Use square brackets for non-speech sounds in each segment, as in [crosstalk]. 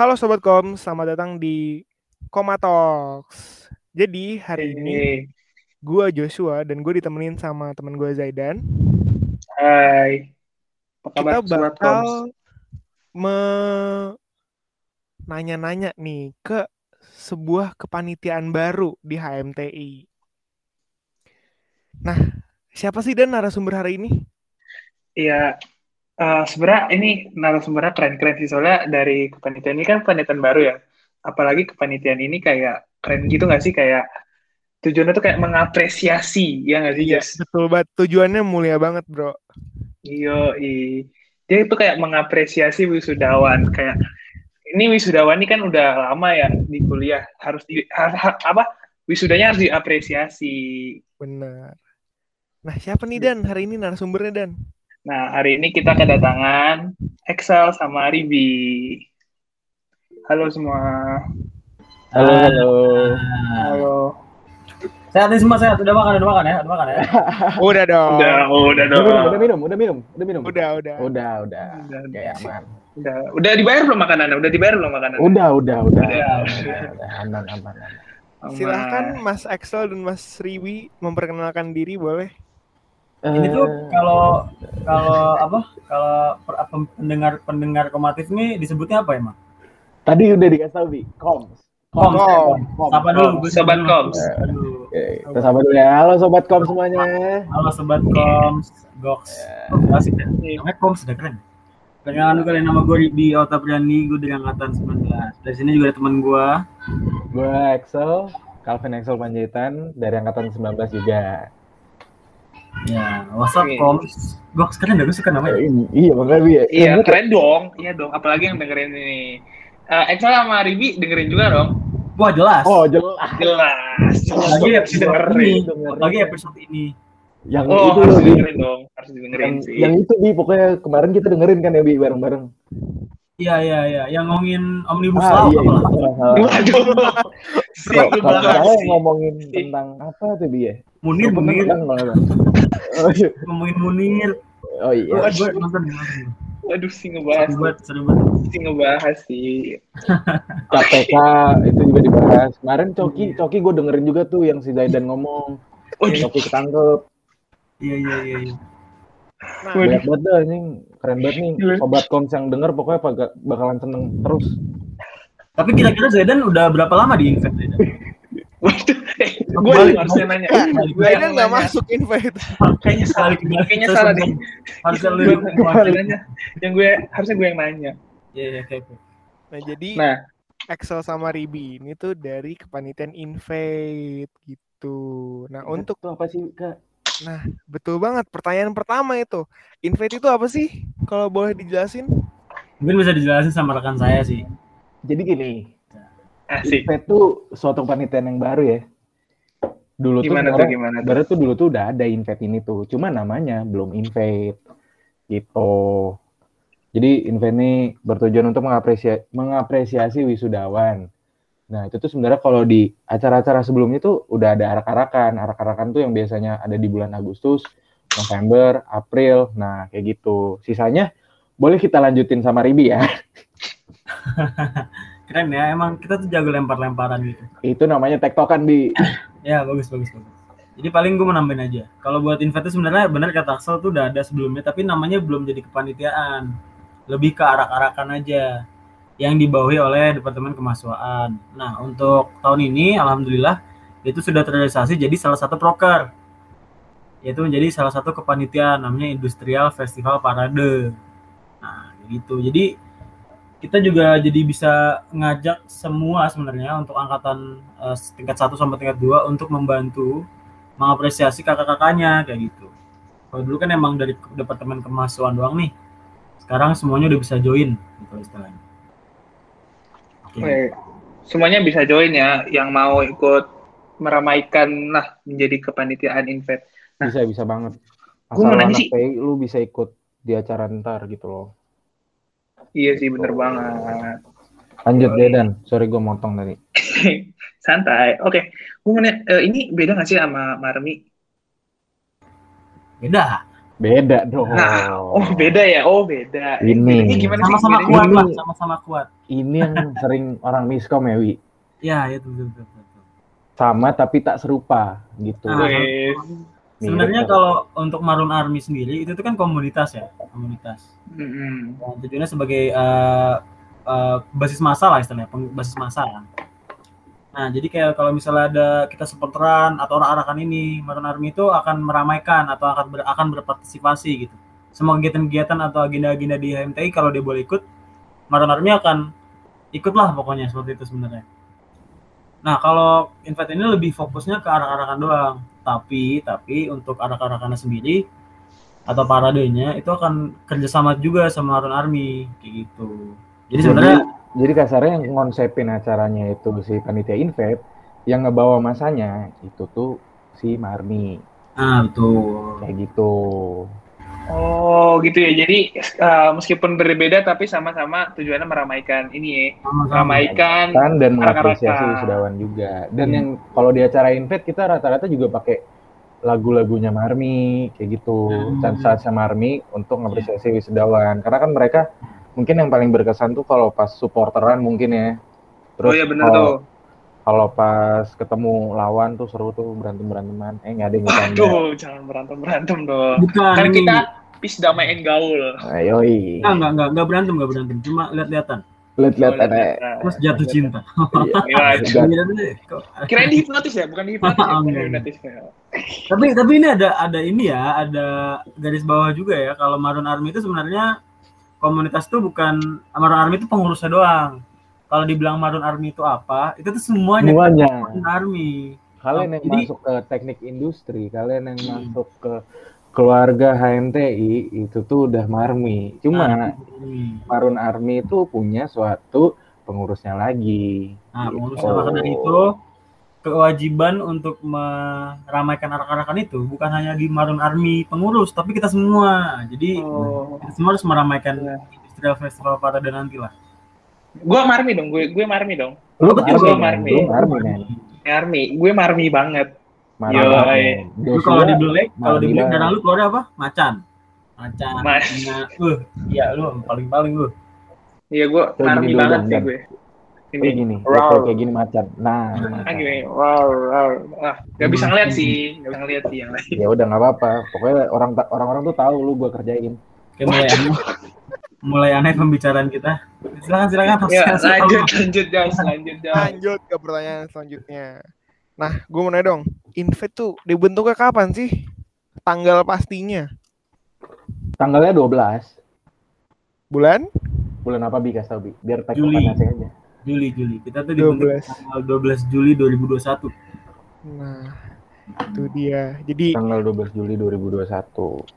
Halo Sobat Kom, selamat datang di Koma Talks. Jadi hari ini gue Joshua dan gue ditemenin sama teman gue Zaidan. Hai. Apa kabar, Kita bakal me nanya-nanya nih ke sebuah kepanitiaan baru di HMTI. Nah, siapa sih dan narasumber hari ini? Iya, uh, sebenarnya ini narasumbernya keren-keren sih. Soalnya dari kepanitiaan ini kan kepanitiaan baru ya. Apalagi kepanitiaan ini kayak keren gitu nggak sih? Kayak tujuannya tuh kayak mengapresiasi ya nggak sih yes. Iya, betul banget. Tujuannya mulia banget bro. Iyo i dia itu kayak mengapresiasi wisudawan. Kayak ini wisudawan ini kan udah lama ya di kuliah. Harus di har, har, apa? Wisudanya harus diapresiasi. Benar. Nah siapa nih Dan? Hari ini narasumbernya Dan Nah, hari ini kita kedatangan Excel sama Ribi. Halo semua. Halo, halo. Halo. Sehat semua sehat. Udah makan, udah makan ya, udah makan ya. [laughs] udah dong. Udah, udah dong. Udah minum, udah minum, udah minum. Udah, udah. Udah, udah. Udah, kayak aman. Udah, udah dibayar belum makanannya? Udah dibayar belum makanannya? Udah, udah, udah. Udah, udah, udah. Aman, aman, aman. Silahkan Mas Excel dan Mas Riwi memperkenalkan diri boleh. Ini tuh eh. kalau kalau apa? Kalau pendengar pendengar komatif nih disebutnya apa emang? Tadi udah dikasih tahu bi, koms. Koms. koms. Apa dulu? Sobat koms. Kita sama dulu ya. Halo sobat koms semuanya. Halo sobat koms. Goks. Asik ya. Namanya koms udah keren. Perkenalkan kalian nama gue Ribi Otapriani, gue dari angkatan 19. Dari sini juga ada teman gue. Gue Excel, Calvin Excel Panjaitan dari angkatan 19 juga. Ya, WhatsApp okay. Koms. Gue sekarang udah suka namanya. Iya, makanya iya. Iya, keren dong. Iya dong, apalagi yang dengerin ini. Uh, Excel sama Ribi dengerin juga dong. Wah, jelas. Oh, jelas. Jelas. jelas. Lagi episode dengerin. ini. Lagi episode ini. Yang oh, itu harus dengerin dong. Harus dengerin yang, sih. Yang itu, Bi, pokoknya kemarin kita dengerin kan ya, Bi, bareng-bareng. Iya iya iya, yang ngomongin omnibus ah, law iya, apa iya. Waduh. Kalau ngomongin tentang apa tuh dia? Munir, Munir. ngomongin Munir. Oh iya. Waduh, nonton Waduh sih ngebahas. Seru banget, seru banget. Sih ngebahas sih. [laughs] KPK itu juga dibahas. Kemarin Coki, Coki gue dengerin juga tuh yang si Zaidan ngomong. Oh, Coki ketangkep. Iya iya iya. iya. Nah, banyak banget dah ini keren banget nih sobat koms yang denger pokoknya bakalan seneng terus. Tapi kira-kira Zaidan udah berapa lama di invite Zaidan? [laughs] Waduh, [laughs] eh, gue harusnya nanya. Zaidan nggak masuk invite. Kayaknya salah, kayaknya salah deh. Harusnya lu yang nanya. Yang gue harusnya gue yang nanya. Iya iya oke. Nah jadi nah. Excel sama Ribi ini tuh dari kepanitiaan invite gitu. Nah untuk tuh apa sih kak? Nah, betul banget. Pertanyaan pertama itu, invite itu apa sih? Kalau boleh dijelasin? Mungkin bisa dijelasin sama rekan saya sih. Jadi gini, Asik. invite itu suatu panitian yang baru ya. Dulu gimana tuh, tuh gimana tuh? tuh dulu tuh udah ada invite ini tuh, cuma namanya belum invite gitu. Jadi invite ini bertujuan untuk mengapresiasi, mengapresiasi wisudawan Nah, itu tuh sebenarnya kalau di acara-acara sebelumnya tuh udah ada arak-arakan. Arak-arakan tuh yang biasanya ada di bulan Agustus, November, April. Nah, kayak gitu. Sisanya boleh kita lanjutin sama Ribi ya. [laughs] Keren ya, emang kita tuh jago lempar-lemparan gitu. Itu namanya tektokan di. Ya, bagus, bagus, bagus. Jadi paling gue mau nambahin aja. Kalau buat invite itu sebenarnya benar kata Axel tuh udah ada sebelumnya, tapi namanya belum jadi kepanitiaan. Lebih ke arak-arakan aja yang dibawahi oleh Departemen Kemahasiswaan. Nah, untuk tahun ini alhamdulillah itu sudah terrealisasi jadi salah satu proker. Yaitu menjadi salah satu kepanitiaan namanya Industrial Festival Parade. Nah, gitu. Jadi kita juga jadi bisa ngajak semua sebenarnya untuk angkatan uh, tingkat 1 sampai tingkat 2 untuk membantu mengapresiasi kakak-kakaknya kayak gitu. Kalau dulu kan emang dari Departemen Kemahasiswaan doang nih. Sekarang semuanya udah bisa join gitu istilahnya. Okay. Semuanya bisa join ya, yang mau ikut meramaikan lah menjadi kepanitiaan invite. Nah, bisa bisa banget. Asal gue anak sih, PI, lu bisa ikut di acara ntar gitu loh. Iya sih bener banget. Lanjut deh Dan, sorry gue motong tadi. [laughs] Santai. Oke, okay. gue uh, ini beda gak sih sama Marmi? Beda. Beda dong. Nah, oh beda ya, oh beda. Ini. Gimana sih? Sama-sama kuat Ini- lah, sama-sama kuat. Ini yang sering orang miskom ya, Wi. Ya, itu betul betul. betul. Sama tapi tak serupa gitu. Ah. Wih. Sebenarnya kalau untuk Maroon Army sendiri itu tuh kan komunitas ya, komunitas. Dan tujuannya sebagai eh, eh, basis massa lah istilahnya, basis massa kan. Nah, jadi kayak kalau misalnya ada kita supporteran atau orang-arakan ini, Maroon Army itu akan meramaikan atau akan ber- akan berpartisipasi gitu. Semua kegiatan-kegiatan atau agenda-agenda di HMTI kalau dia boleh ikut, Maroon Army akan ikutlah pokoknya seperti itu sebenarnya. Nah, kalau invite ini lebih fokusnya ke arak-arakan doang. Tapi, tapi untuk arak-arakannya sendiri atau paradenya itu akan kerjasama juga sama Maroon Army kayak gitu. Jadi sebenarnya jadi kasarnya yang ngonsepin acaranya itu si panitia invite yang ngebawa masanya itu tuh si Marni ah betul. kayak gitu. Oh gitu ya. Jadi eh, meskipun berbeda tapi sama-sama tujuannya meramaikan ini ya. Meramaikan. Kan dan mengapresiasi wisudawan juga. Dan Iya. yang kalau di acara invite kita rata-rata juga pakai lagu-lagunya Marmi kayak gitu. Hmm. Dan saat sama Marmi untuk mengapresiasi wisudawan. Karena kan mereka mungkin yang paling berkesan tuh kalau pas supporteran mungkin ya. Oh iya benar kalau- tuh. Kalau pas ketemu lawan tuh seru tuh berantem beranteman. Eh nggak ada yang bercanda. Aduh, jangan berantem berantem dong. Bukan Kan ini. kita pis damain gaul. Ayoi. Enggak, enggak, enggak, enggak berantem, enggak berantem. Cuma lihat-lihatan. Lihat-lihat Oh, ada. Terus jatuh cinta. Iya. Iya, tapi- kok- Kirain dihipnotis ya, bukan dihipnotis ya, [laughs] bukan Enggak. dihipnotis. tapi tapi ini ada ada ini ya, ada garis bawah juga ya. Kalau Maroon Army itu sebenarnya komunitas itu bukan Maroon Army itu pengurusnya doang. Kalau dibilang Maroon Army itu apa? Itu tuh semuanya Semuanya. Maroon Army. Kalian yang Jadi- masuk ke teknik industri, kalian yang Hmm. masuk ke keluarga HMTI itu tuh udah Marmi. Cuma Army. Marun Army itu punya suatu pengurusnya lagi. Nah, Gitu. pengurusnya maka dari itu kewajiban untuk meramaikan arak-arakan itu bukan hanya di Maroon Army pengurus, tapi kita semua. Jadi Oh. kita semua harus meramaikan Iya. Industrial Festival Parade nanti lah. Gua marmi dong, gue gue marmi dong. Lu Betul, men. Marmi. Marmi. Marmi, gue marmi banget. Marmi. Yoi. Lu kalau di Black, kalau di Black darah lu keluar apa? Macan. Macan. Mas. Nah, uh, iya lu paling-paling lu. Iya, gue marmi banget sih Dan. gue. Ini. gini, Rawr. kayak kayak gini macan. Nah, Ah, gini. Wow, wow. Ah, gak bisa ngeliat sih, gak bisa ngeliat sih yang lain. ya udah nggak apa-apa. Pokoknya orang orang-orang tuh tahu lu gua kerjain. Kayak [laughs] mulai aneh. pembicaraan kita. Silakan silakan. Ya, lanjut, lanjut guys, lanjut guys. Lanjut ke pertanyaan selanjutnya. Nah, gue mau nanya dong, invite tuh dibentuknya kapan sih? Tanggal pastinya? Tanggalnya 12. Bulan? Bulan apa Bi? Kasih tau Bi. Biar tag Juli. aja. Juli Juli. Kita tuh dibentuk 12. tanggal 12 Juli 2021. Nah, itu dia. Jadi Tanggal 12 Juli 2021.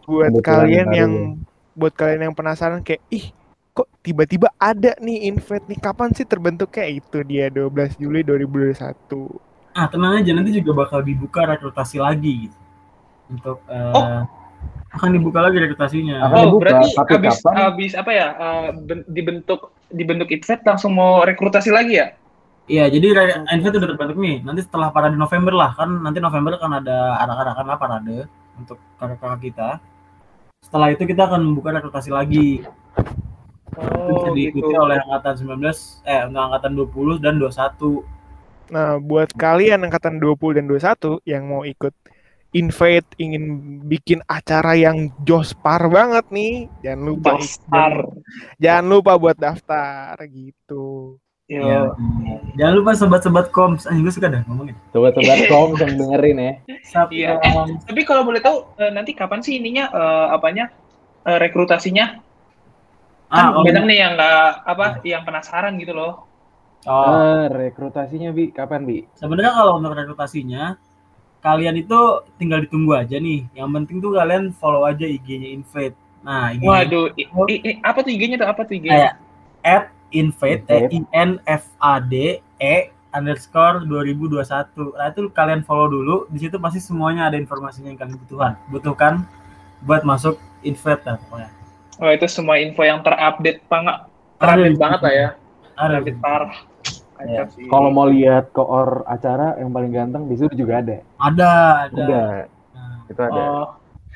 buat Kebetulan kalian yang ya. Buat kalian yang penasaran kayak ih kok tiba-tiba ada nih invite nih kapan sih terbentuknya itu dia 12 Juli 2021 Ah, tenang aja nanti juga bakal dibuka rekrutasi lagi gitu. Untuk eh, Oh. akan dibuka lagi rekrutasinya. Akan Oh, dibuka, berarti tapi abis, kapan? abis apa ya, eh, ben- dibentuk dibentuk invite langsung mau rekrutasi lagi ya? Iya, jadi invite udah terbentuk nih. Nanti setelah parade November lah, kan nanti November kan ada arak-arakan lah parade untuk kakak-kakak kita. Setelah itu kita akan membuka rekrutasi lagi. Itu bisa Oh, diikuti gitu. oleh angkatan 19 eh untuk angkatan 20 dan 21. nah buat kalian angkatan 20 dan 21 yang mau ikut invite ingin bikin acara yang jospar banget nih jangan lupa Jospar. jangan lupa buat daftar gitu Yo. Iya. Jangan lupa sobat-sobat koms. Anjing gue suka dah ngomongin. Coba-coba [laughs] kom yang dengerin ya. Iya. koms. Tapi kalau boleh tahu eh, nanti kapan sih ininya eh, apanya eh, rekrutasinya? Ah, Kan oh, banyak nih yang nggak apa yang penasaran gitu loh. oh. Ah, rekrutasinya Bi, kapan Bi? Sebenarnya kalau untuk rekrutasinya kalian itu tinggal ditunggu aja nih. Yang penting tuh kalian follow aja IG-nya Invade. Nah, IG Waduh, i- i- i- apa tuh IG-nya tuh? Apa tuh IG-nya? kayak at Invade, T Invade. I N F A D E underscore 2021. Nah, itu kalian follow dulu. Di situ pasti semuanya ada informasinya yang kalian butuhkan. Butuhkan buat masuk Invade lah pokoknya. Oh, itu semua info yang terupdate banget. Terupdate Ada. banget lah ya. Ada. Terupdate parah. Sih. Kalau mau lihat koor acara yang paling ganteng di situ juga ada. Ada, ada. Ada. Nah, Itu ada. Oh,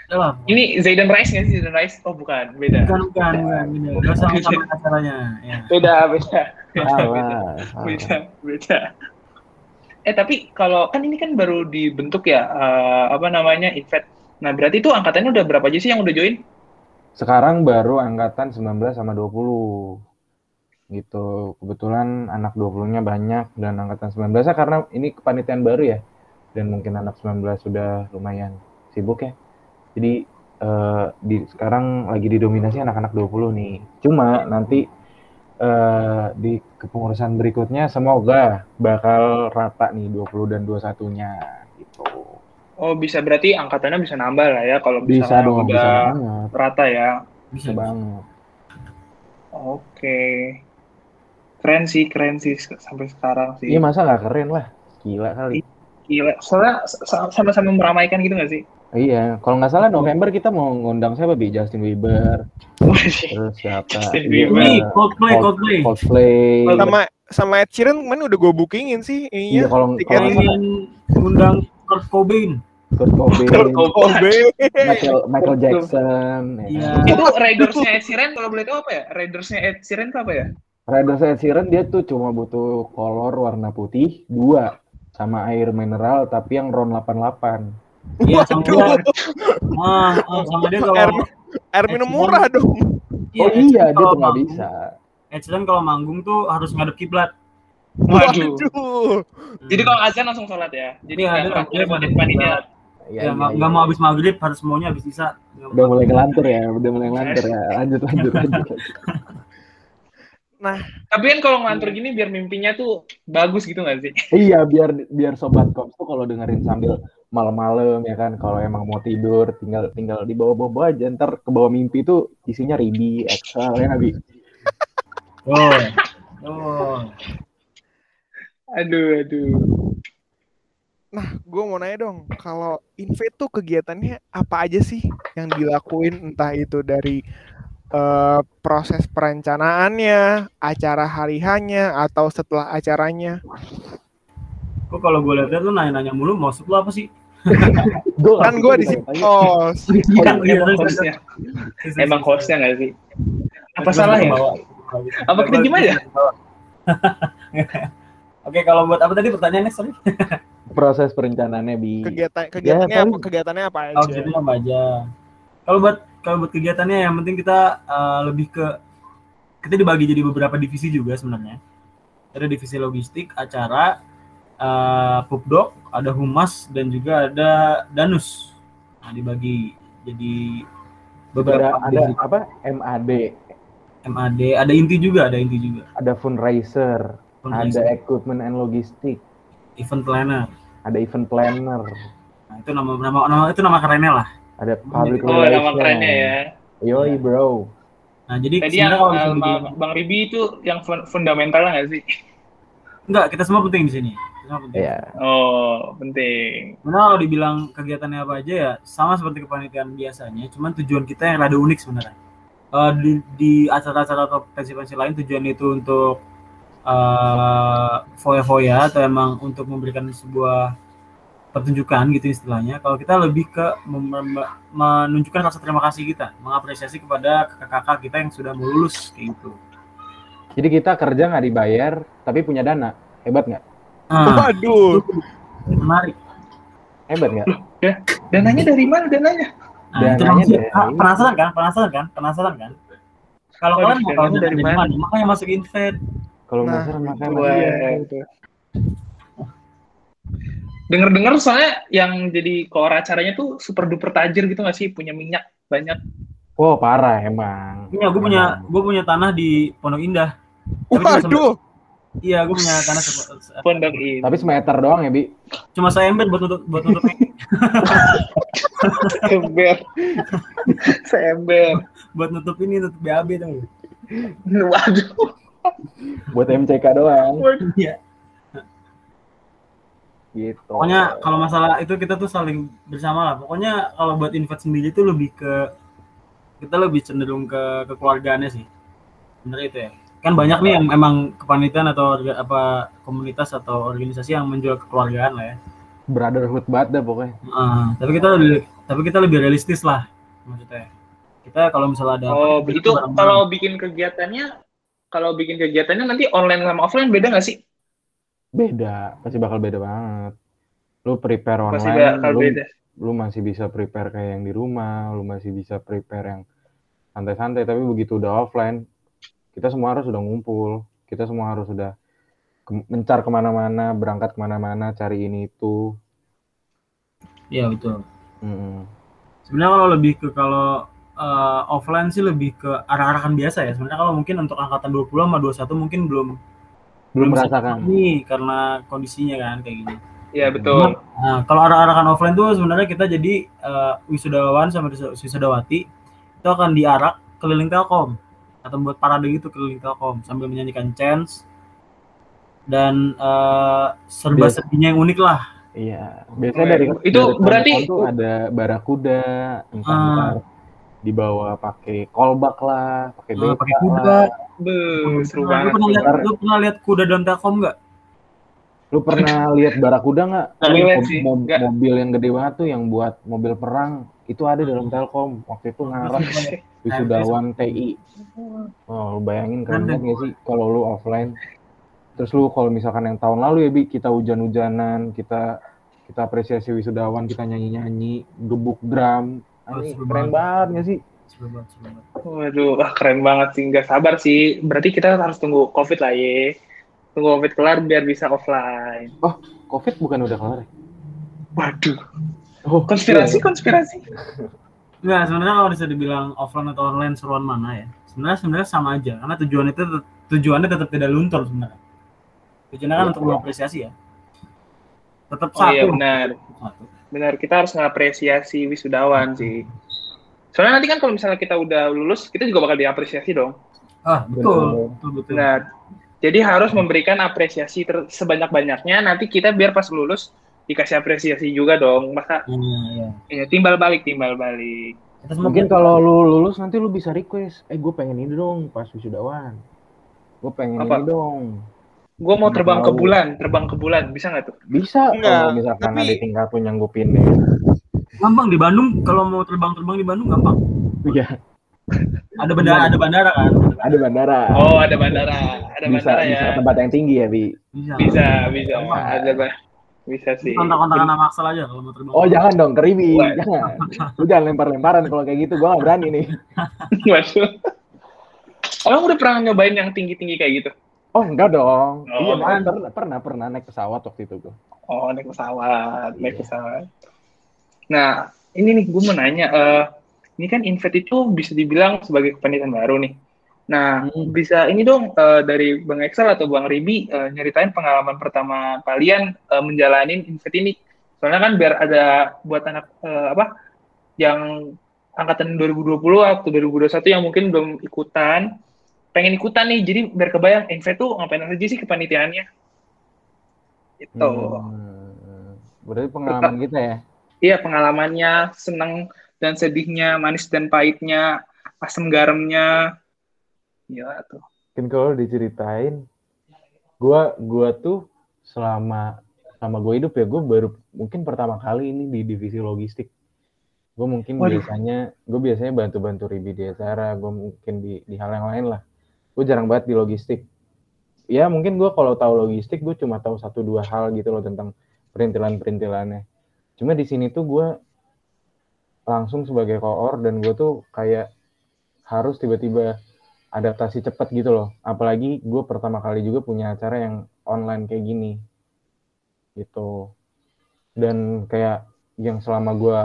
Lah, Ini Zayden Rice nggak sih Zayden Rice? Oh bukan, beda. bukan bukan bukan beda. Gak usah sama acaranya. Ya. Beda, beda. Beda, beda. Salah, salah. beda, beda. Eh tapi kalau kan ini kan baru dibentuk ya eh, apa namanya Invet. Nah berarti itu angkatannya udah berapa aja sih yang udah join? Sekarang baru angkatan 19 sama 20. Gitu. Kebetulan anak 20-nya banyak dan angkatan 19 karena ini kepanitiaan baru ya. Dan mungkin anak 19 sudah lumayan sibuk ya. Jadi eh, di sekarang lagi didominasi anak-anak 20 nih. Cuma nanti eh, di kepengurusan berikutnya semoga bakal rata nih 20 dan 21-nya gitu. Oh bisa berarti angkatannya bisa nambah lah ya kalau Bisa dong, udah bisa banget. rata ya. Bisa banget. Oke. Keren sih, keren sih sampai sekarang sih. Iya masa nggak keren lah. Gila kali. Gila. Soalnya sa- sama-sama meramaikan gitu nggak sih? Iya, kalau nggak salah November kita mau ngundang siapa bi? Justin Bieber, terus siapa? Justin Iya, Bieber. Ini Coldplay, Coldplay. Coldplay. Sama sama Ed Sheeran kemarin udah gue bookingin sih Iya, kalau kalau nggak salah Pengen undang Kurt Cobain. Kurt Cobain, Kurt Cobain. Michael, Michael Jackson. ya Iya. kan? Itu Raidersnya Ed Sheeran kalau boleh tahu apa ya? Raidersnya Ed Sheeran itu apa ya? Raiders Ed Sheeran dia tuh cuma butuh kolor warna putih dua sama air mineral tapi yang RON 88. Iya, sama dia. Ah, ah, sama dia air, kalau air minum murah dong. Oh Ed iya, dia tuh nggak bisa. Ed Sheeran kalau manggung tuh harus ngadep kiblat. Waduh. Waduh. Jadi kalau azan langsung sholat ya. Jadi Iya, nggak dia repotin ngadep panitia. Iya, Ya, iya, nggak iya. nggak mau habis maghrib, harus maunya habis isa. Nggak Udah mulai ngelantur ya, udah mulai ngelantur ya. [laughs] Lanjut, lanjut, lanjut. Tapi kan kalau ngelantur gini biar mimpinya tuh bagus gitu nggak sih? Iya, biar biar sobat kops tuh kalau dengerin sambil malam-malam ya kan, kalau emang mau tidur tinggal tinggal di bawah-bawah aja, ntar ke bawah mimpi tuh isinya ribi, Excel ya nabi. [laughs] Oh. Oh. Aduh, aduh. Nah, gue mau nanya dong, kalau Invade tuh kegiatannya apa aja sih yang dilakuin entah itu dari eh, proses perencanaannya, acara hari hanya atau setelah acaranya? Kok kalau gue lihat lu nanya-nanya mulu, maksud lu apa sih? [laughs] Gua Kan gue di sini host. Iya, iya, emang terus, hostnya, emang hostnya nggak sih? Apa salah ya? Apa kita diem aja? [laughs] Oke, kalau buat apa tadi pertanyaannya, sorry? [laughs] proses perencanaannya bi. Kegiatan kegiatannya paling- apa? Kegiatannya apa Oh, aja? jadi apa aja. Kalau buat kalau buat kegiatannya yang penting kita eh, lebih ke kita dibagi jadi beberapa divisi juga sebenarnya. Ada divisi logistik, acara, eh pupdok, ada humas dan juga ada danus. Nah, dibagi jadi ada beberapa ada divisi. apa MAD, MAD, ada inti juga, ada inti juga. ada fundraiser, Fundraising, ada equipment and logistik, event planner. ada event planner, Nah, itu nama nama, nama itu nama kerennya lah. ada public Oh, relation. nama kerennya ya. Yoi bro. Nah, jadi Tadi yang sebenarnya kalau dibilang- Bang Ribi itu yang fun- fundamental nggak sih? enggak, kita semua penting di sini. Penting. Iya. Oh, penting. Karena kalau dibilang kegiatannya apa aja ya sama seperti kepanitiaan biasanya, cuman tujuan kita yang rada unik sebenarnya. Eh, di, di acara-acara atau pensi-pensi lain tujuan itu untuk eh foya-foya atau emang untuk memberikan sebuah pertunjukan gitu istilahnya. Kalau kita lebih ke mem- mem- menunjukkan rasa terima kasih kita, mengapresiasi kepada kakak-kakak kita yang sudah mau lulus kayak gitu. Jadi kita kerja nggak dibayar, tapi punya dana. Hebat nggak? Nah, Waduh. menarik. Hebat nggak? Dananya dari mana dananya? Nah, itu Dananya maksudnya- dari- ah, penasaran kan? Penasaran kan? Penasaran kan? Kalau Oh, kalian mau tahu dari mana? mana, makanya masuk invade. Kalau Nah, salah makanya Dengar-dengar soalnya yang jadi koor acaranya tuh super duper tajir gitu nggak sih? Punya minyak banyak. Wow parah emang. Punya, gue punya, gue punya tanah di Pondok Indah. Waduh. Iya, gue punya tanah se- Pondok ini. Tapi semeter doang ya bi. cuma seember buat nutup buat nutup Seember. Seember. [laughs] buat nutup ini nutup BAB tuh. Waduh. Buat MCK doang. Iya. Gitu. Pokoknya kalau masalah itu kita tuh saling bersama lah. Pokoknya kalau buat invade sendiri tuh lebih ke kita lebih cenderung ke kekeluargaannya sih. Bener itu ya. Kan banyak nih yang emang kepanitiaan atau orga- apa komunitas atau organisasi yang menjual kekeluargaan lah ya. brotherhood banget dah pokoknya. Ah, tapi kita lebih tapi kita lebih realistis lah maksudnya. Kita kalau misalnya ada Oh, apa, itu bareng-bareng. kalau bikin kegiatannya, kalau bikin kegiatannya nanti online sama offline beda nggak sih? Beda, pasti bakal beda banget. Lu prepare Pasti online, bakal lu, beda. lu masih bisa prepare kayak yang di rumah, lu masih bisa prepare yang santai-santai, tapi begitu udah offline, kita semua harus udah ngumpul, kita semua harus udah ke- mencar ke mana-mana, berangkat ke mana-mana, cari ini itu. Iya betul. Mm-mm. Sebenarnya kalau lebih ke kalau eh, offline sih lebih ke arah-arahan biasa ya. Sebenarnya kalau mungkin untuk angkatan 20 sama 21 mungkin belum Belum merasakan. nih karena kondisinya kan kayak gini. Iya betul. Nah, kalau arah-arahan offline tuh sebenarnya kita jadi eh, wisudawan sama wis- wisudawati itu akan diarak keliling Telkom atau buat parade gitu keliling Telkom sambil menyanyikan chants dan eh, serba serbinya yang unik lah. Iya, biasanya dari Itu dari berarti- tuh ada barakuda, entah Ah. ntar dibawa pakai kolbak lah, pakai Ah, beta pakai kuda. lah. Be, seru Nah, lu banget. pernah lihat lu pernah lihat kuda dalam Telkom nggak? Lu pernah lihat barakuda nggak? Nggak Lu lihat mob- sih, mob- nggak. mobil yang gede banget tuh yang buat mobil perang itu ada dalam Telkom. Waktu itu ngarep [laughs] wisudawan TI. Oh, lu bayangin keren banget nggak sih kalau lu offline. Terus lu kalau misalkan yang tahun lalu ya bi kita hujan-hujanan, kita kita apresiasi wisudawan, kita nyanyi-nyanyi, gebuk drum. Oh, keren banget. nggak sih? Waduh, keren banget sih. Nggak sabar sih. Berarti kita harus tunggu COVID lah ye. Tunggu COVID kelar biar bisa offline. Covid bukan udah kelar ya? Waduh, Oh, konspirasi, konspirasi. Enggak, sebenarnya kalau bisa dibilang offline atau online seruan mana ya? Sebenarnya sebenarnya sama aja karena tujuan itu tujuannya tetap tidak luntur sebenarnya. Tujuannya kan Iya. untuk mengapresiasi ya. Tetap Oh satu. iya benar. Satu. Benar, kita harus ngapresiasi wisudawan sih. Soalnya nanti kan kalau misalnya kita udah lulus, kita juga bakal diapresiasi dong. Ah, betul. Betul, betul. Nah, jadi harus memberikan apresiasi ter- sebanyak-banyaknya. Nanti kita biar pas lulus dikasih apresiasi juga dong. Maka Iya, iya. ya, timbal balik, timbal balik. Semua Mungkin kalau lu lulus nanti lu bisa request, eh gue pengen ini dong pas wisudawan. Gue pengen Apa? ini dong. Gue mau terbang ke bulan, terbang ke bulan, bisa nggak tuh? Bisa kalau misalkan tapi- ada tingkat tuh nyanggupin deh. gampang di Bandung kalau mau terbang-terbang di Bandung gampang. Iya, Ada bandara, ada bandara kan? ada bandara. Oh, ada bandara, ada bisa, bandara bisa ya. tempat yang tinggi ya, Bi. Bisa. Bisa, bisa, Gampang. ada. Bisa sih. Kontak-kontakan sama Axel aja kalau mau terbang. Oh, jangan dong, keribi. [laughs] Jangan. Lu jangan lempar-lemparan kalau kayak gitu. Gua gak berani nih. [laughs] Waduh. Emang udah pernah nyobain yang tinggi-tinggi kayak gitu? Oh, enggak dong. Oh, iya, kan. pernah, pernah, pernah naik pesawat waktu itu gua. Oh, naik pesawat, naik Iya. pesawat. Nah, ini nih gue mau nanya, eh, ini kan Invet itu bisa dibilang sebagai kepanitiaan baru nih. Nah, Hmm. bisa ini dong eh, dari Bang Excel atau Bang Ribi eh, nyeritain pengalaman pertama kalian eh, menjalanin Invet ini. Soalnya kan biar ada buat anak eh, apa yang angkatan 2020 atau 2021 yang mungkin belum ikutan, pengen ikutan nih, jadi biar kebayang Invet tuh ngapain aja sih kepanitiaannya. Itu. Hmm. Berarti pengalaman kita ya. Iya pengalamannya, seneng dan sedihnya, manis dan pahitnya, asam garamnya. Gila tuh. Mungkin kalau diceritain, gua gua tuh selama sama gue hidup ya, gue baru mungkin pertama kali ini di divisi logistik. Gue mungkin Waduh. biasanya, gue biasanya bantu-bantu Ribi di acara, gue mungkin di, di hal yang lain lah. Gue jarang banget di logistik. Ya mungkin gue kalau tahu logistik, gue cuma tahu satu dua hal gitu loh tentang perintilan-perintilannya. Cuma di sini tuh gue langsung sebagai koor dan gue tuh kayak harus tiba-tiba adaptasi cepat gitu loh. Apalagi gue pertama kali juga punya acara yang online kayak gini. Gitu. Dan kayak yang selama gue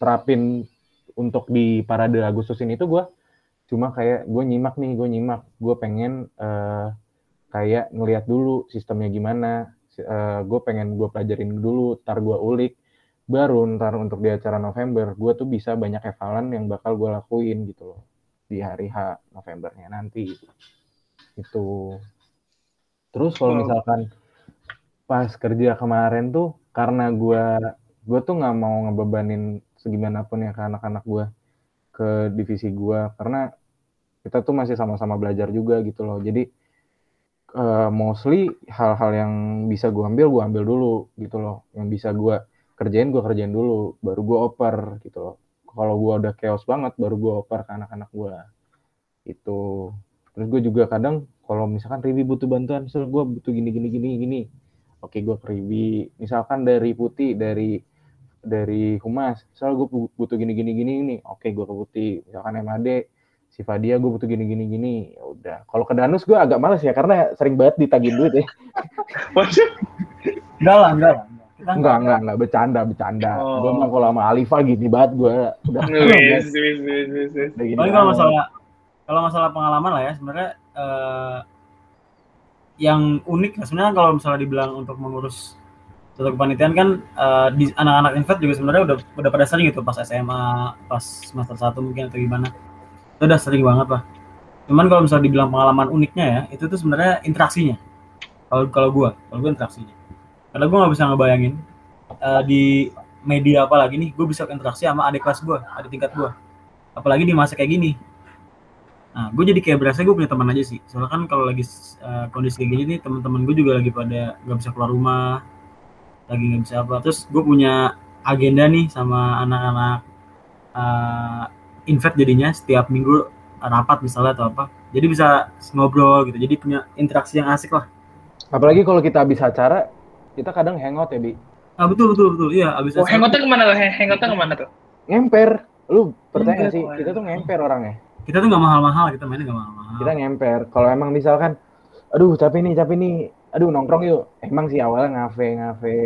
terapin untuk di parade Agustus ini tuh gue cuma kayak gue nyimak nih, gue nyimak. Gue pengen eh, kayak ngeliat dulu sistemnya gimana. gue pengen gue pelajarin dulu, ntar gue ulik. Baru ntar untuk di acara November, gue tuh bisa banyak evalan yang bakal gue lakuin gitu loh di hari H Novembernya nanti. Itu terus kalau misalkan pas kerja kemarin tuh karena gua gua tuh nggak mau ngebebanin segimanapun ya ke anak-anak gua ke divisi gua karena kita tuh masih sama-sama belajar juga gitu loh. Jadi uh, mostly hal-hal yang bisa gue ambil gue ambil dulu gitu loh. Yang bisa gue kerjain gue kerjain dulu baru gue oper gitu loh kalau gue udah chaos banget baru gue oper ke anak-anak gue itu. Terus gue juga kadang kalau misalkan Ribi butuh bantuan so gue butuh gini gini gini gini. Oke gue ke Ribi. Misalkan dari Putih dari dari Humas soal gue butuh gini gini gini ini oke gue ke Putih. Misalkan MAD si Fadia gue butuh gini gini gini. Ya udah. Kalau ke Danus gue agak males ya karena sering banget ditagih duit ya. Enggak lah enggak lah enggak, enggak, enggak, bercanda, bercanda. Oh. Gue mah kalau sama Alifa gini banget gue udah. Wis, wis, wis, wis, wis. Tapi kalau masalah kalau masalah pengalaman lah ya sebenarnya eh, yang unik sebenarnya kalau misalnya dibilang untuk mengurus satu kepanitiaan kan eh, di anak-anak invest juga sebenarnya udah udah pada sering gitu pas SMA, pas semester satu mungkin atau gimana. Itu udah sering banget lah. Cuman kalau misalnya dibilang pengalaman uniknya ya, itu tuh sebenarnya interaksinya. Kalau kalau gua, kalau gua interaksinya. Karena gua nggak bisa ngebayangin eh, di media apa lagi nih, gue bisa interaksi sama adik kelas gua, adik tingkat gua. Apalagi di masa kayak gini, Nah, gue jadi kayak berasa gue punya teman aja sih. Soalnya kan kalau lagi uh, kondisi kayak gini nih, teman-teman gue juga lagi pada nggak bisa keluar rumah, lagi nggak bisa apa. Terus gue punya agenda nih sama anak-anak uh, invest jadinya setiap minggu rapat misalnya atau apa. Jadi bisa ngobrol gitu. Jadi punya interaksi yang asik lah. Apalagi kalau kita habis acara, kita kadang hangout ya, Bi. Ah betul betul betul. Iya, habis Oh, hangoutnya ke mana tuh? Hangoutnya ke mana tuh? Ngemper. Lu percaya Ngemper, sih? oh, Kita tuh ngemper orangnya. kita tuh nggak mahal-mahal, kita mainnya nggak mahal-mahal. Kita ngemper. Kalau emang misalkan, aduh capek nih, capek nih. Aduh nongkrong yuk. Emang sih awalnya ngafe, ngafe.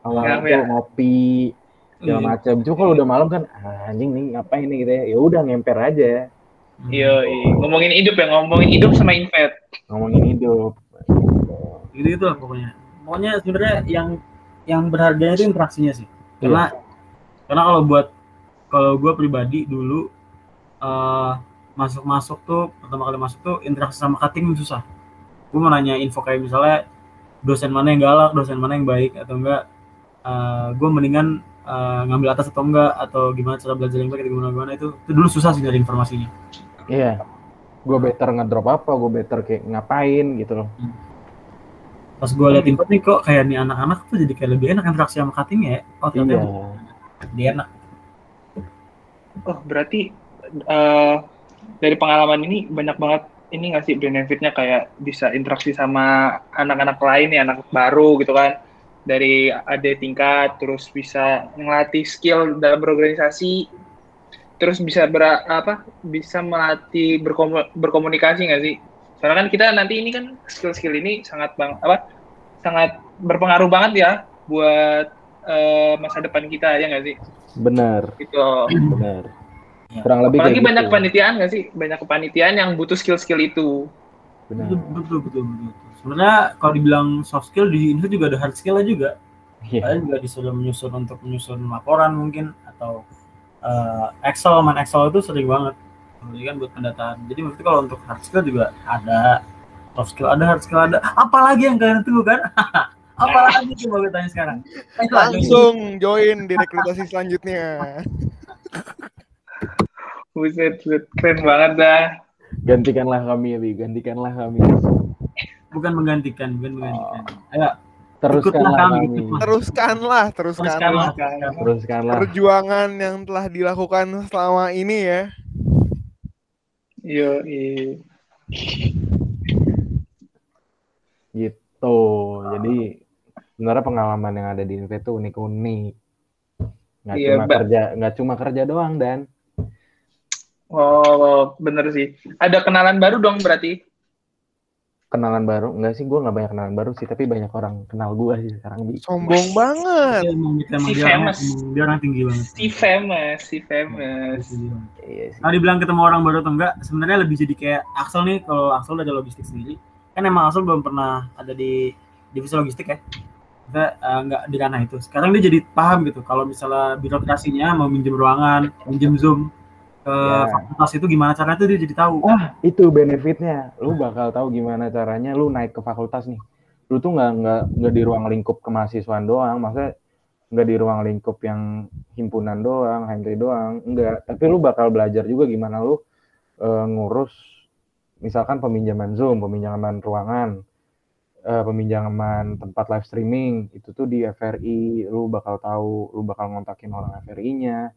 Awalnya Ngafe tuh ya? ngopi segala Iya. macam. Cuma kalau udah malam kan ah, anjing nih ngapain nih gitu ya. Ya udah ngemper aja. Hmm. Iya, iya. ngomongin hidup ya, ngomongin hidup sama invest. Ngomongin hidup. gitu gitu lah pokoknya pokoknya sebenarnya yang yang berharga itu interaksinya sih. Karena karena kalau buat kalau gue pribadi dulu eh, masuk masuk tuh pertama kali masuk tuh interaksi sama cutting susah. Gue mau nanya info kayak misalnya dosen mana yang galak dosen mana yang baik atau enggak gue mendingan eh, ngambil atas atau enggak atau gimana cara belajar yang baik gimana gimana itu itu dulu susah sih dari informasinya. Iya. Gue better ngedrop apa, gue better kayak ngapain gitu loh. Pas gue liat info nih kok kayak nih anak-anak tuh jadi kayak lebih enak interaksi sama cutting ya oh ternyata Iya. dia enak Oh, berarti eh, dari pengalaman ini banyak banget ini nggak sih benefitnya kayak bisa interaksi sama anak-anak lain ya, anak baru gitu kan. Dari ada tingkat terus bisa ngelatih skill dalam berorganisasi terus bisa ber, apa bisa melatih berkomu- berkomunikasi nggak sih? Soalnya kan kita nanti ini kan skill-skill ini sangat bang apa sangat berpengaruh banget ya buat eh, masa depan kita ya nggak sih? Bener, Gitu. bener. Ya. Kurang lebih Apalagi banyak gitu. kepanitiaan nggak sih? Banyak kepanitiaan yang butuh skill-skill itu. Bener. betul betul betul, betul. sebenarnya kalau dibilang soft skill di Indonesia juga ada hard skill juga Iya. kalian juga disuruh menyusun untuk menyusun laporan mungkin atau eh, Excel main Excel itu sering banget jadi kan buat pendataan jadi maksudnya kalau untuk hard skill juga ada soft skill ada hard skill ada apalagi yang kalian tunggu kan [laughs] apalagi coba gue tanya sekarang Ayo, Langsung join di rekrutasi selanjutnya. [laughs] Buset, buset. keren banget dah. Gantikanlah kami ya, Bi. Gantikanlah kami. bukan menggantikan bukan menggantikan ayo Teruskanlah kami, kami. Teruskanlah, teruskanlah teruskanlah Teruskanlah. perjuangan yang telah dilakukan selama ini ya. Yo, iya. Gitu. Jadi sebenarnya pengalaman yang ada di Inve itu unik-unik. Nggak Iya, cuma kerja, nggak cuma kerja doang dan Oh, bener sih. Ada kenalan baru dong berarti. Kenalan baru. Enggak sih, gue nggak banyak kenalan baru sih, tapi banyak orang kenal gue sih sekarang di. Sombong banget. Dia emang, emang Si dia, orang, famous. dia orang tinggi banget Si famous, si famous. Iya sih. Kalau dibilang ketemu orang baru atau enggak, sebenarnya lebih jadi kayak Axel nih, kalau Axel udah ada logistik sendiri, kan emang Axel belum pernah ada di divisi logistik ya. Kita eh, nggak di ranah itu. Sekarang dia jadi paham gitu, kalau misalnya birokrasinya mau minjem ruangan, minjem zoom ke Ya. fakultas itu gimana caranya tuh dia jadi tahu. Wah, itu benefitnya. Lu bakal tahu gimana caranya lu naik ke fakultas nih. Lu tuh nggak nggak nggak di ruang lingkup kemahasiswaan doang, maksudnya nggak di ruang lingkup yang himpunan doang, HMT doang, enggak. Tapi lu bakal belajar juga gimana lu eh, ngurus misalkan peminjaman Zoom, peminjaman ruangan, eh, peminjaman tempat live streaming itu tuh di FRI lu bakal tahu lu bakal ngontakin orang FRI-nya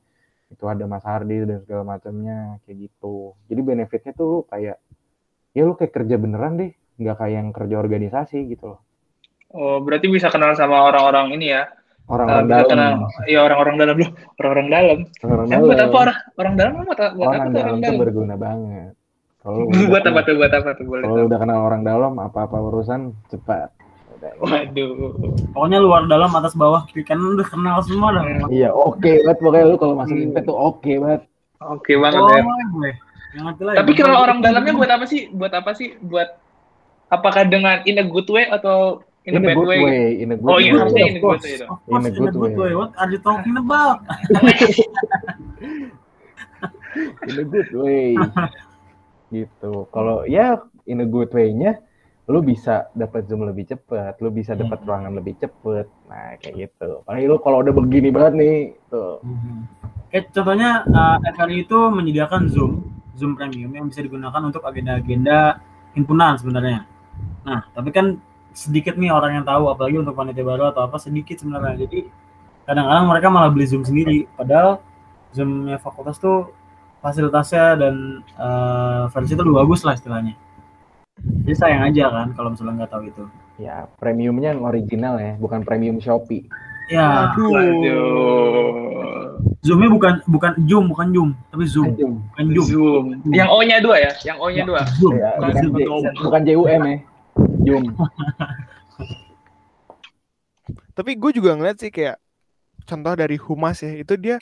itu ada Mas Hardi dan segala macamnya kayak gitu jadi benefitnya tuh lu kayak ya lu kayak kerja beneran deh nggak kayak yang kerja organisasi gitu loh Oh, berarti bisa kenal sama orang-orang ini ya. Uh, orang-orang bisa dalam kenal ya orang-orang dalam loh, orang-orang dalam. orang buat dalam apa orang orang dalam buat, apa- buat orang dalam orang dalam? berguna banget kalau [laughs] lu buat apa tuh? Buat apa tuh? Boleh kalau lu udah kenal orang dalam apa-apa urusan cepat Waduh. Pokoknya luar dalam atas bawah kiri kanan udah kenal semua dah. Iya oke banget pokoknya lu kalau masuk invest tuh oke banget Oke banget Oh, ya. lah, Tapi kalau orang dalamnya buat apa sih? Buat apa sih? Buat apakah dengan in a good way atau in, in a bad good way? way in a good Oh, way iya, harusnya in a good way In a in a good way. What are you talking about? [laughs] in a good way gitu kalau ya in a good way-nya lu bisa dapat zoom lebih cepet lu bisa dapat Hmm. ruangan lebih cepet nah kayak gitu apalagi lu kalau udah begini banget nih tuh Kayak contohnya uh, FRI itu menyediakan Zoom, Zoom Premium yang bisa digunakan untuk agenda-agenda himpunan sebenarnya. Nah, tapi kan sedikit nih orang yang tahu, apalagi untuk panitia baru atau apa sedikit sebenarnya. Jadi kadang-kadang mereka malah beli Zoom sendiri, padahal Zoomnya fakultas tuh fasilitasnya dan uh, versi itu lebih bagus lah istilahnya. Jadi sayang aja kan kalau misalnya nggak tahu itu. ya premiumnya yang original ya bukan premium Shopee Ya, Waduh. Zoomnya bukan bukan Zoom, bukan Zoom, tapi Zoom, Zoom. bukan Zoom. Zoom. Yang O-nya dua ya? Yang O-nya dua. Zoom. Ya, bukan bukan, Zoom. J- bukan JUM ya Zoom [laughs] Tapi gue juga ngeliat sih kayak contoh dari humas ya itu dia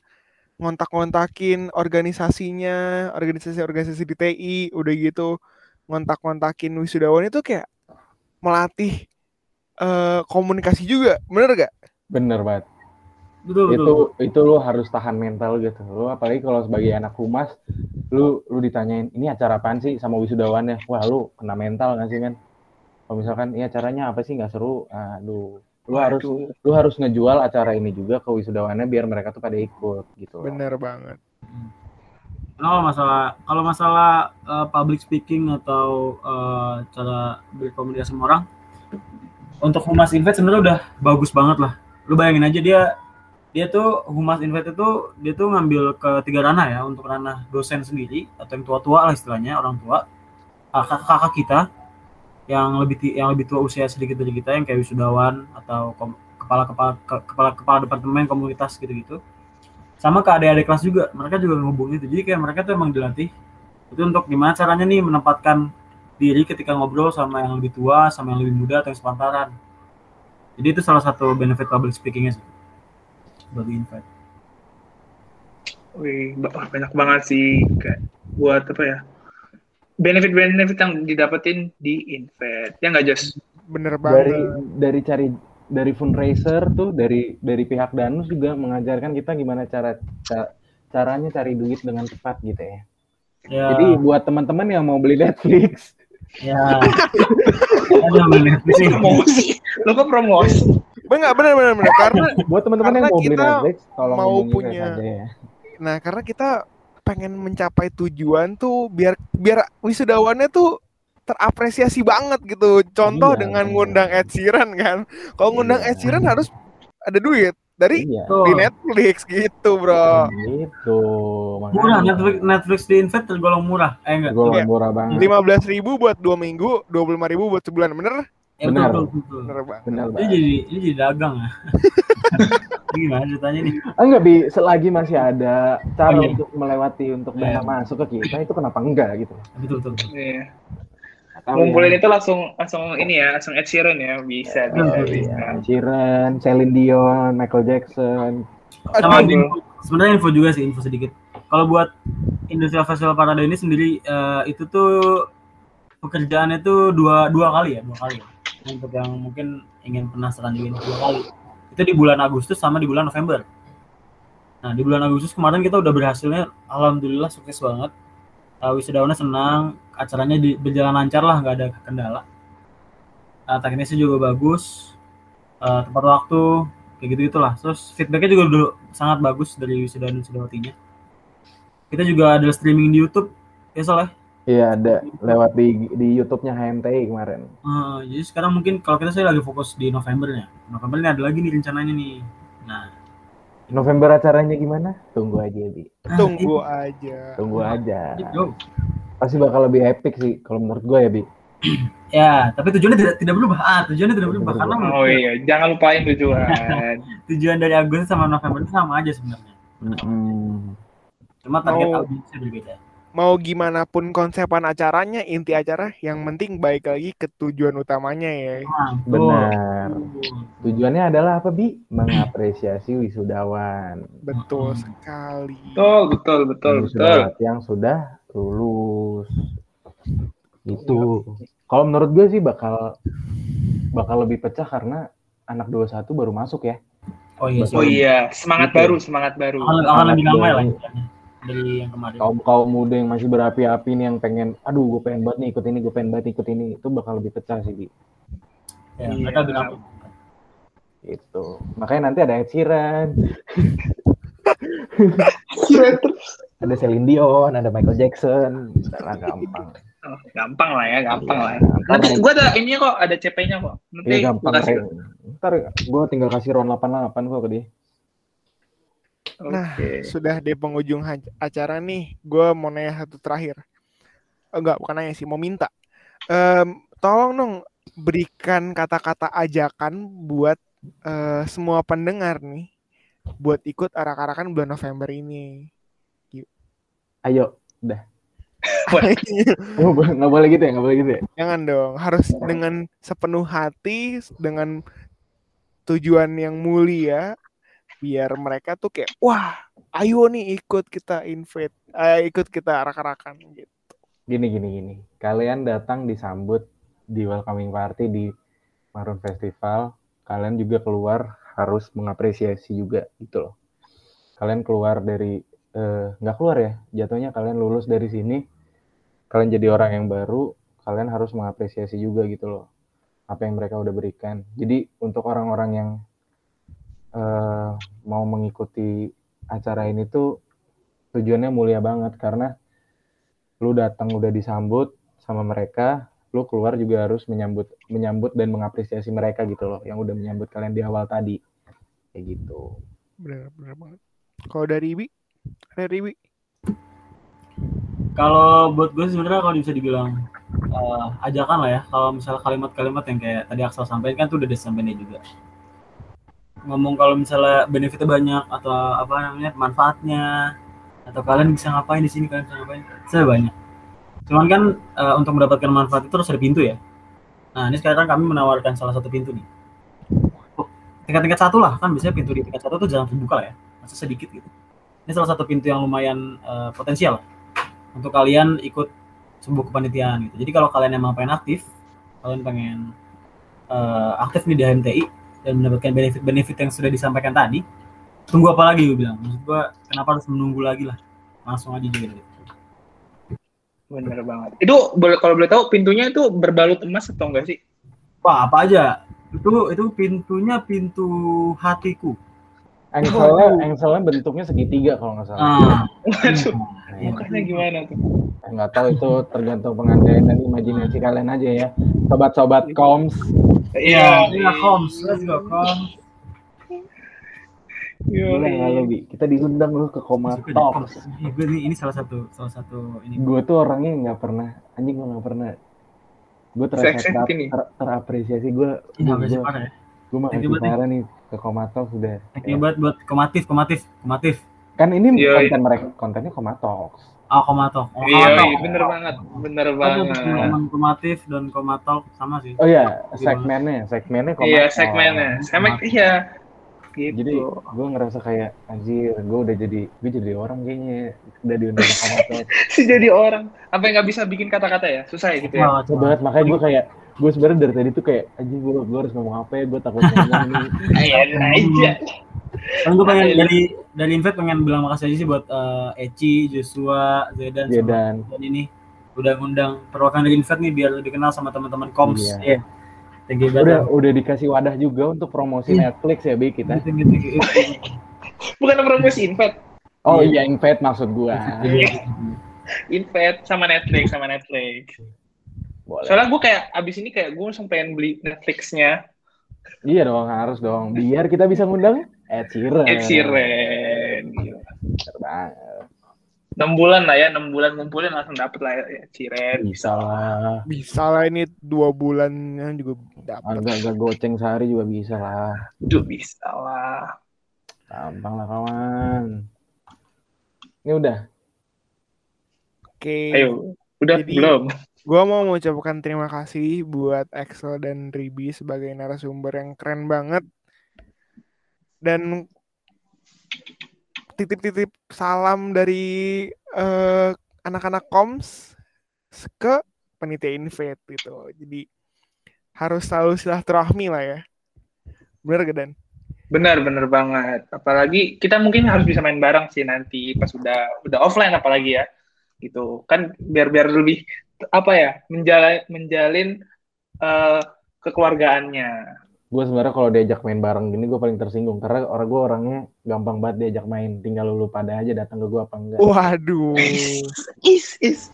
ngontak-ngontakin organisasinya, organisasi-organisasi di TI, udah gitu ngontak-ngontakin wisudawan itu kayak melatih eh, komunikasi juga, bener gak? bener banget Betul, betul. itu itu lu harus tahan mental gitu lu apalagi kalau sebagai anak humas lu lu ditanyain ini acara apaan sih sama wisudawannya wah lu kena mental nggak sih men kalau misalkan ini acaranya apa sih nggak seru aduh lu harus Waduh. lu harus ngejual acara ini juga ke wisudawannya biar mereka tuh pada ikut gitu loh. Bener banget. Kalau masalah kalau masalah uh, public speaking atau uh, cara berkomunikasi sama orang, untuk humas invest sebenarnya udah bagus banget lah. Lu bayangin aja dia dia tuh humas invest itu dia tuh ngambil ke tiga ranah ya untuk ranah dosen sendiri atau yang tua-tua lah istilahnya orang tua kakak kakak kita yang lebih yang lebih tua usia sedikit dari kita yang kayak wisudawan atau kepala kepala ke- kepala kepala departemen komunitas gitu-gitu sama ke adik-adik kelas juga mereka juga ngehubungin itu jadi kayak mereka tuh emang dilatih itu untuk gimana caranya nih menempatkan diri ketika ngobrol sama yang lebih tua sama yang lebih muda atau yang sepantaran jadi itu salah satu benefit public speakingnya sih bagi invite Wih, ba- banyak banget sih kayak buat apa ya? Benefit-benefit yang didapetin di Invest. Ya nggak, Jos? Bener dari banget. dari cari dari fundraiser tuh dari dari pihak danus juga mengajarkan kita gimana cara ca- caranya cari duit dengan cepat gitu ya. Ya. Jadi buat teman-teman yang mau beli Netflix. Ya. Ada sih Promosi. Lo kok promosi? Bener bener bener bener karena [laughs] buat teman-teman yang mau beli kita Netflix tolong mau punya- ya. Nah karena kita pengen mencapai tujuan tuh biar biar wisudawannya tuh terapresiasi banget gitu. Contoh Iya, dengan bener. ngundang Ed Sheeran kan. Kalau ngundang Iya. Ed Sheeran harus ada duit dari iya di Netflix gitu, Bro. gitu murah Netflix Netflix di invite tergolong murah eh enggak gue Iya. murah banget lima belas ribu buat dua minggu, dua puluh lima ribu buat sebulan, bener? ya, benar. betul. Bener banget. benar ini jadi ini jadi dagang ya [laughs] ini gimana ceritanya nih ah, enggak bi selagi masih ada cara Oh, iya. untuk melewati untuk Iya. dana masuk ke kita itu kenapa enggak gitu betul betul, betul. Iya. Ngumpulin ya. itu langsung langsung ini ya, langsung Ed Sheeran ya. Bisa, bisa, Iya, bisa. Iya, Sheeran, Celine Dion, Michael Jackson. sama info, sebenarnya info juga sih info sedikit kalau buat Industrial Festival Parade ini sendiri eh, itu tuh pekerjaannya tuh dua dua kali ya dua kali ya. untuk yang mungkin ingin penasaran juga dua kali itu di bulan Agustus sama di bulan November nah di bulan Agustus kemarin kita udah berhasilnya alhamdulillah sukses banget uh, wisudawannya senang acaranya di, berjalan lancar lah nggak ada kendala uh, teknisnya juga bagus uh, tepat waktu kayak gitu itulah terus feedbacknya juga dulu sangat bagus dari wisudawan wisudawatinya kita juga ada streaming di YouTube ya soalnya Iya ada lewat di di YouTube-nya HMTI kemarin. Eh, jadi sekarang mungkin kalau kita saya lagi fokus di Novembernya. November ini ada lagi nih rencananya nih. Nah, November acaranya gimana? Tunggu aja, Bi. ah, Tunggu aja. Tunggu aja. Pasti bakal lebih epic sih kalau menurut gue ya, Bi. [clears throat] Ya, tapi tujuannya tidak tidak berubah. Ah, tujuannya tidak berubah karena Oh iya, jangan lupain tujuan. [laughs] tujuan dari Agustus sama November itu sama aja sebenarnya. Mm-mm. Cuma target Oh. audiensnya berbeda. Mau gimana pun konsepan acaranya, inti acara yang penting baik lagi ke tujuan utamanya ya. Betul. Benar. Tujuannya adalah apa, Bi? Mengapresiasi wisudawan. Betul sekali. Betul, betul, betul, betul. Wisudawan yang sudah lulus. Itu. Kalau menurut gue sih bakal bakal lebih pecah karena anak 21 baru masuk ya. Oh iya. Oh iya, semangat Gitu. baru, semangat baru. Akan, lebih istilahnya dari yang kemarin. Kaum kaum muda yang masih berapi-api nih yang pengen, aduh gue pengen banget nih ikut ini, gue pengen banget ikut ini, itu bakal lebih pecah sih, Bi. Ya, Iya. mereka. Gitu. Makanya nanti ada Ed Sheeran, ada Celine Dion, ada Michael Jackson, udah gampang. Oh, gampang lah ya, gampang Iya, lah. gampang. Nanti gua ada ini kok, ada CP-nya kok. Nanti Iya gua gampang. kasih. Re. Ntar gue tinggal kasih round 88 kok ke dia. Nah, Oke. Sudah di penghujung acara nih, gue mau nanya satu terakhir. Eh, Enggak, bukan nanya sih, mau minta. Em, tolong dong berikan kata-kata ajakan buat eh, semua pendengar nih, buat ikut arak-arakan bulan November ini. Ayo, udah. [laughs] Oh, nggak boleh gitu ya, nggak boleh gitu ya. Jangan dong, harus dengan sepenuh hati, dengan tujuan yang mulia, biar mereka tuh kayak, wah, ayo nih ikut kita invite, eh, ikut kita arak-arakan gitu. Gini, gini, gini. Kalian datang disambut di welcoming party di Maroon Festival. Kalian juga keluar harus mengapresiasi juga gitu loh. Kalian keluar dari eh, nggak keluar ya, jatuhnya kalian lulus dari sini, kalian jadi orang yang baru, kalian harus mengapresiasi juga gitu loh apa yang mereka udah berikan. Jadi untuk orang-orang yang eh, mau mengikuti acara ini tuh tujuannya mulia banget karena lu datang udah disambut sama mereka, lu keluar juga harus menyambut menyambut dan mengapresiasi mereka gitu loh yang udah menyambut kalian di awal tadi. Kayak gitu. Bener, bener banget. Kalau dari Ibi, dari Ibi, Kalau buat gue sebenarnya kalau bisa dibilang eh, ajakan lah ya. Kalau misalnya kalimat-kalimat yang kayak tadi Aksel sampaikan kan tuh udah disampaikan juga. Ngomong kalau misalnya benefitnya banyak atau apa namanya manfaatnya atau kalian bisa ngapain di sini kalian bisa ngapain, saya banyak. Cuman kan eh, untuk mendapatkan manfaat itu harus ada pintu ya. Nah ini sekarang kami menawarkan salah satu pintu nih. Oh, Tingkat-tingkat satu lah kan biasanya pintu di tingkat satu tuh jarang terbuka lah ya, masih sedikit gitu. Ini salah satu pintu yang lumayan eh, potensial untuk kalian ikut sebuah kepanitiaan gitu. Jadi kalau kalian emang pengen aktif, kalian pengen eh, aktif nih di HMTI dan mendapatkan benefit-benefit yang sudah disampaikan tadi, tunggu apa lagi gue bilang. Maksud gue kenapa harus menunggu lagi lah? Langsung aja gitu. Bener banget. Itu boleh kalau boleh tahu pintunya itu berbalut emas atau enggak sih? Wah, apa aja? Itu itu pintunya pintu hatiku. Engselnya, engselnya bentuknya segitiga kalau nggak salah. Ah, Waduh, iya. mukanya gimana tuh? nggak tahu itu tergantung pengandaian dan imajinasi kalian aja ya. Sobat-sobat koms. Iya, iya, Koms. Let's go, Koms. Iya, Boleh nggak lo, Bi? Kita diundang lu ke Koma. Ini, gue nih, ini salah satu salah satu ini Gue tuh orangnya nggak pernah, anjing gue nggak pernah. Gue terasa ter, ini. ter- terapresiasi. Gue Ini gue parah ya? gue makasih parah nih ke Koma Talks udah. Thank you buat buat komatif, komatif, komatif. Kan ini Iya, konten mereka, kontennya Koma Talks. Oh, komatok. Oh, Iya, komatok. iya, bener banget, bener Ada banget. teman komatif dan komatok sama sih. Oh iya, segmennya, segmennya Koma Iya, segmennya, segmen iya. Gitu. Jadi gue ngerasa kayak anjir, gue udah jadi gue jadi orang kayaknya udah diundang [laughs] ke Koma Talks. sih jadi orang. Apa yang nggak bisa bikin kata-kata ya? Susah ya gitu ya. Wah, Coba banget makanya gue kayak gue sebenarnya dari tadi tuh kayak anjir gue gue harus ngomong apa ya gue takut ngomong. [laughs] Iya, aja. Kan gue pengen dari dari invite pengen bilang makasih aja sih buat eh, Eci, Joshua, Zedan, sama dan dan ini udah ngundang perwakilan dari invite nih biar lebih kenal sama teman-teman Koms. Iya. Iya. Thank you udah banget. udah dikasih wadah juga untuk promosi Iya. Netflix ya Bi kita. Bukan promosi invite. Oh Iya. iya invite maksud gue. Iya. Invite sama Netflix sama Netflix. Boleh. Soalnya gue kayak abis ini kayak gue langsung pengen beli Netflixnya Iya dong, harus dong. Biar kita bisa ngundang Ed Sheeran. Ed Sheeran. Bener banget. 6 bulan lah ya, 6 bulan ngumpulin langsung dapet lah ya Sheeran. Bisa lah. Bisa lah ini dua bulannya juga dapat. Agak-agak goceng sehari juga bisa lah. Itu bisa lah. Gampang lah kawan. Ini udah. Oke. Ayo, udah Jadi- belum? Gua mau mengucapkan terima kasih buat Axel dan Ribi sebagai narasumber yang keren banget. Dan titip-titip salam dari eh, anak-anak Koms ke penitia Invade gitu. Jadi harus selalu silaturahmi lah ya. Bener gak Dan? Benar, benar banget. Apalagi kita mungkin harus bisa main bareng sih nanti pas udah udah offline apalagi ya. Gitu. Kan biar biar lebih apa ya? menjalin menjalin eh, kekeluargaannya. Gue sebenarnya kalau diajak main bareng gini gue paling tersinggung karena orang gue orangnya gampang banget diajak main. Tinggal lu pada aja datang ke gue apa enggak. Waduh. [laughs] Is is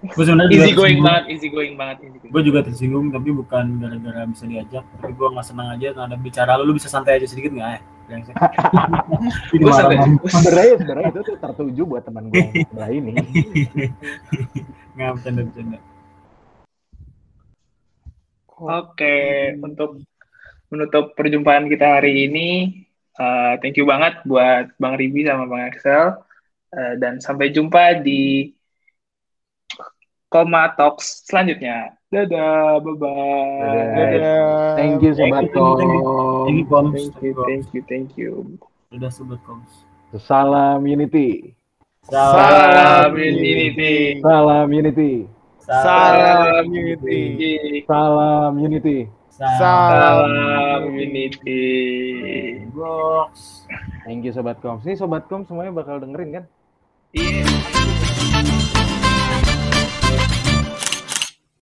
Gue sebenarnya easy going banget, easy going banget. Gue juga tersinggung tapi bukan gara-gara bisa diajak, tapi gue nggak senang aja karena bicara lu, lu bisa santai aja sedikit nggak ya? [laughs] Ini Gua santai. Sebenarnya sebenarnya itu tuh tertuju buat teman gue sebelah ini. [laughs] Nggak bercanda bercanda. Oke, untuk menutup perjumpaan kita hari ini, eh, thank you banget buat Bang Ribi sama Bang Axel. Eh, dan sampai jumpa di Koma Talks selanjutnya. Dadah, bye-bye. Dadah. Dadah. Thank you sobat Thank you, thank you. Koms, Thank you, thank you, thank you. udah sobat koms. Salam Unity. Salam Unity. Salam Unity. Salam Unity. Salam Unity. Salam Unity. Box. Thank you sobat Kom. Ini sobat Kom semuanya bakal dengerin kan? Iya.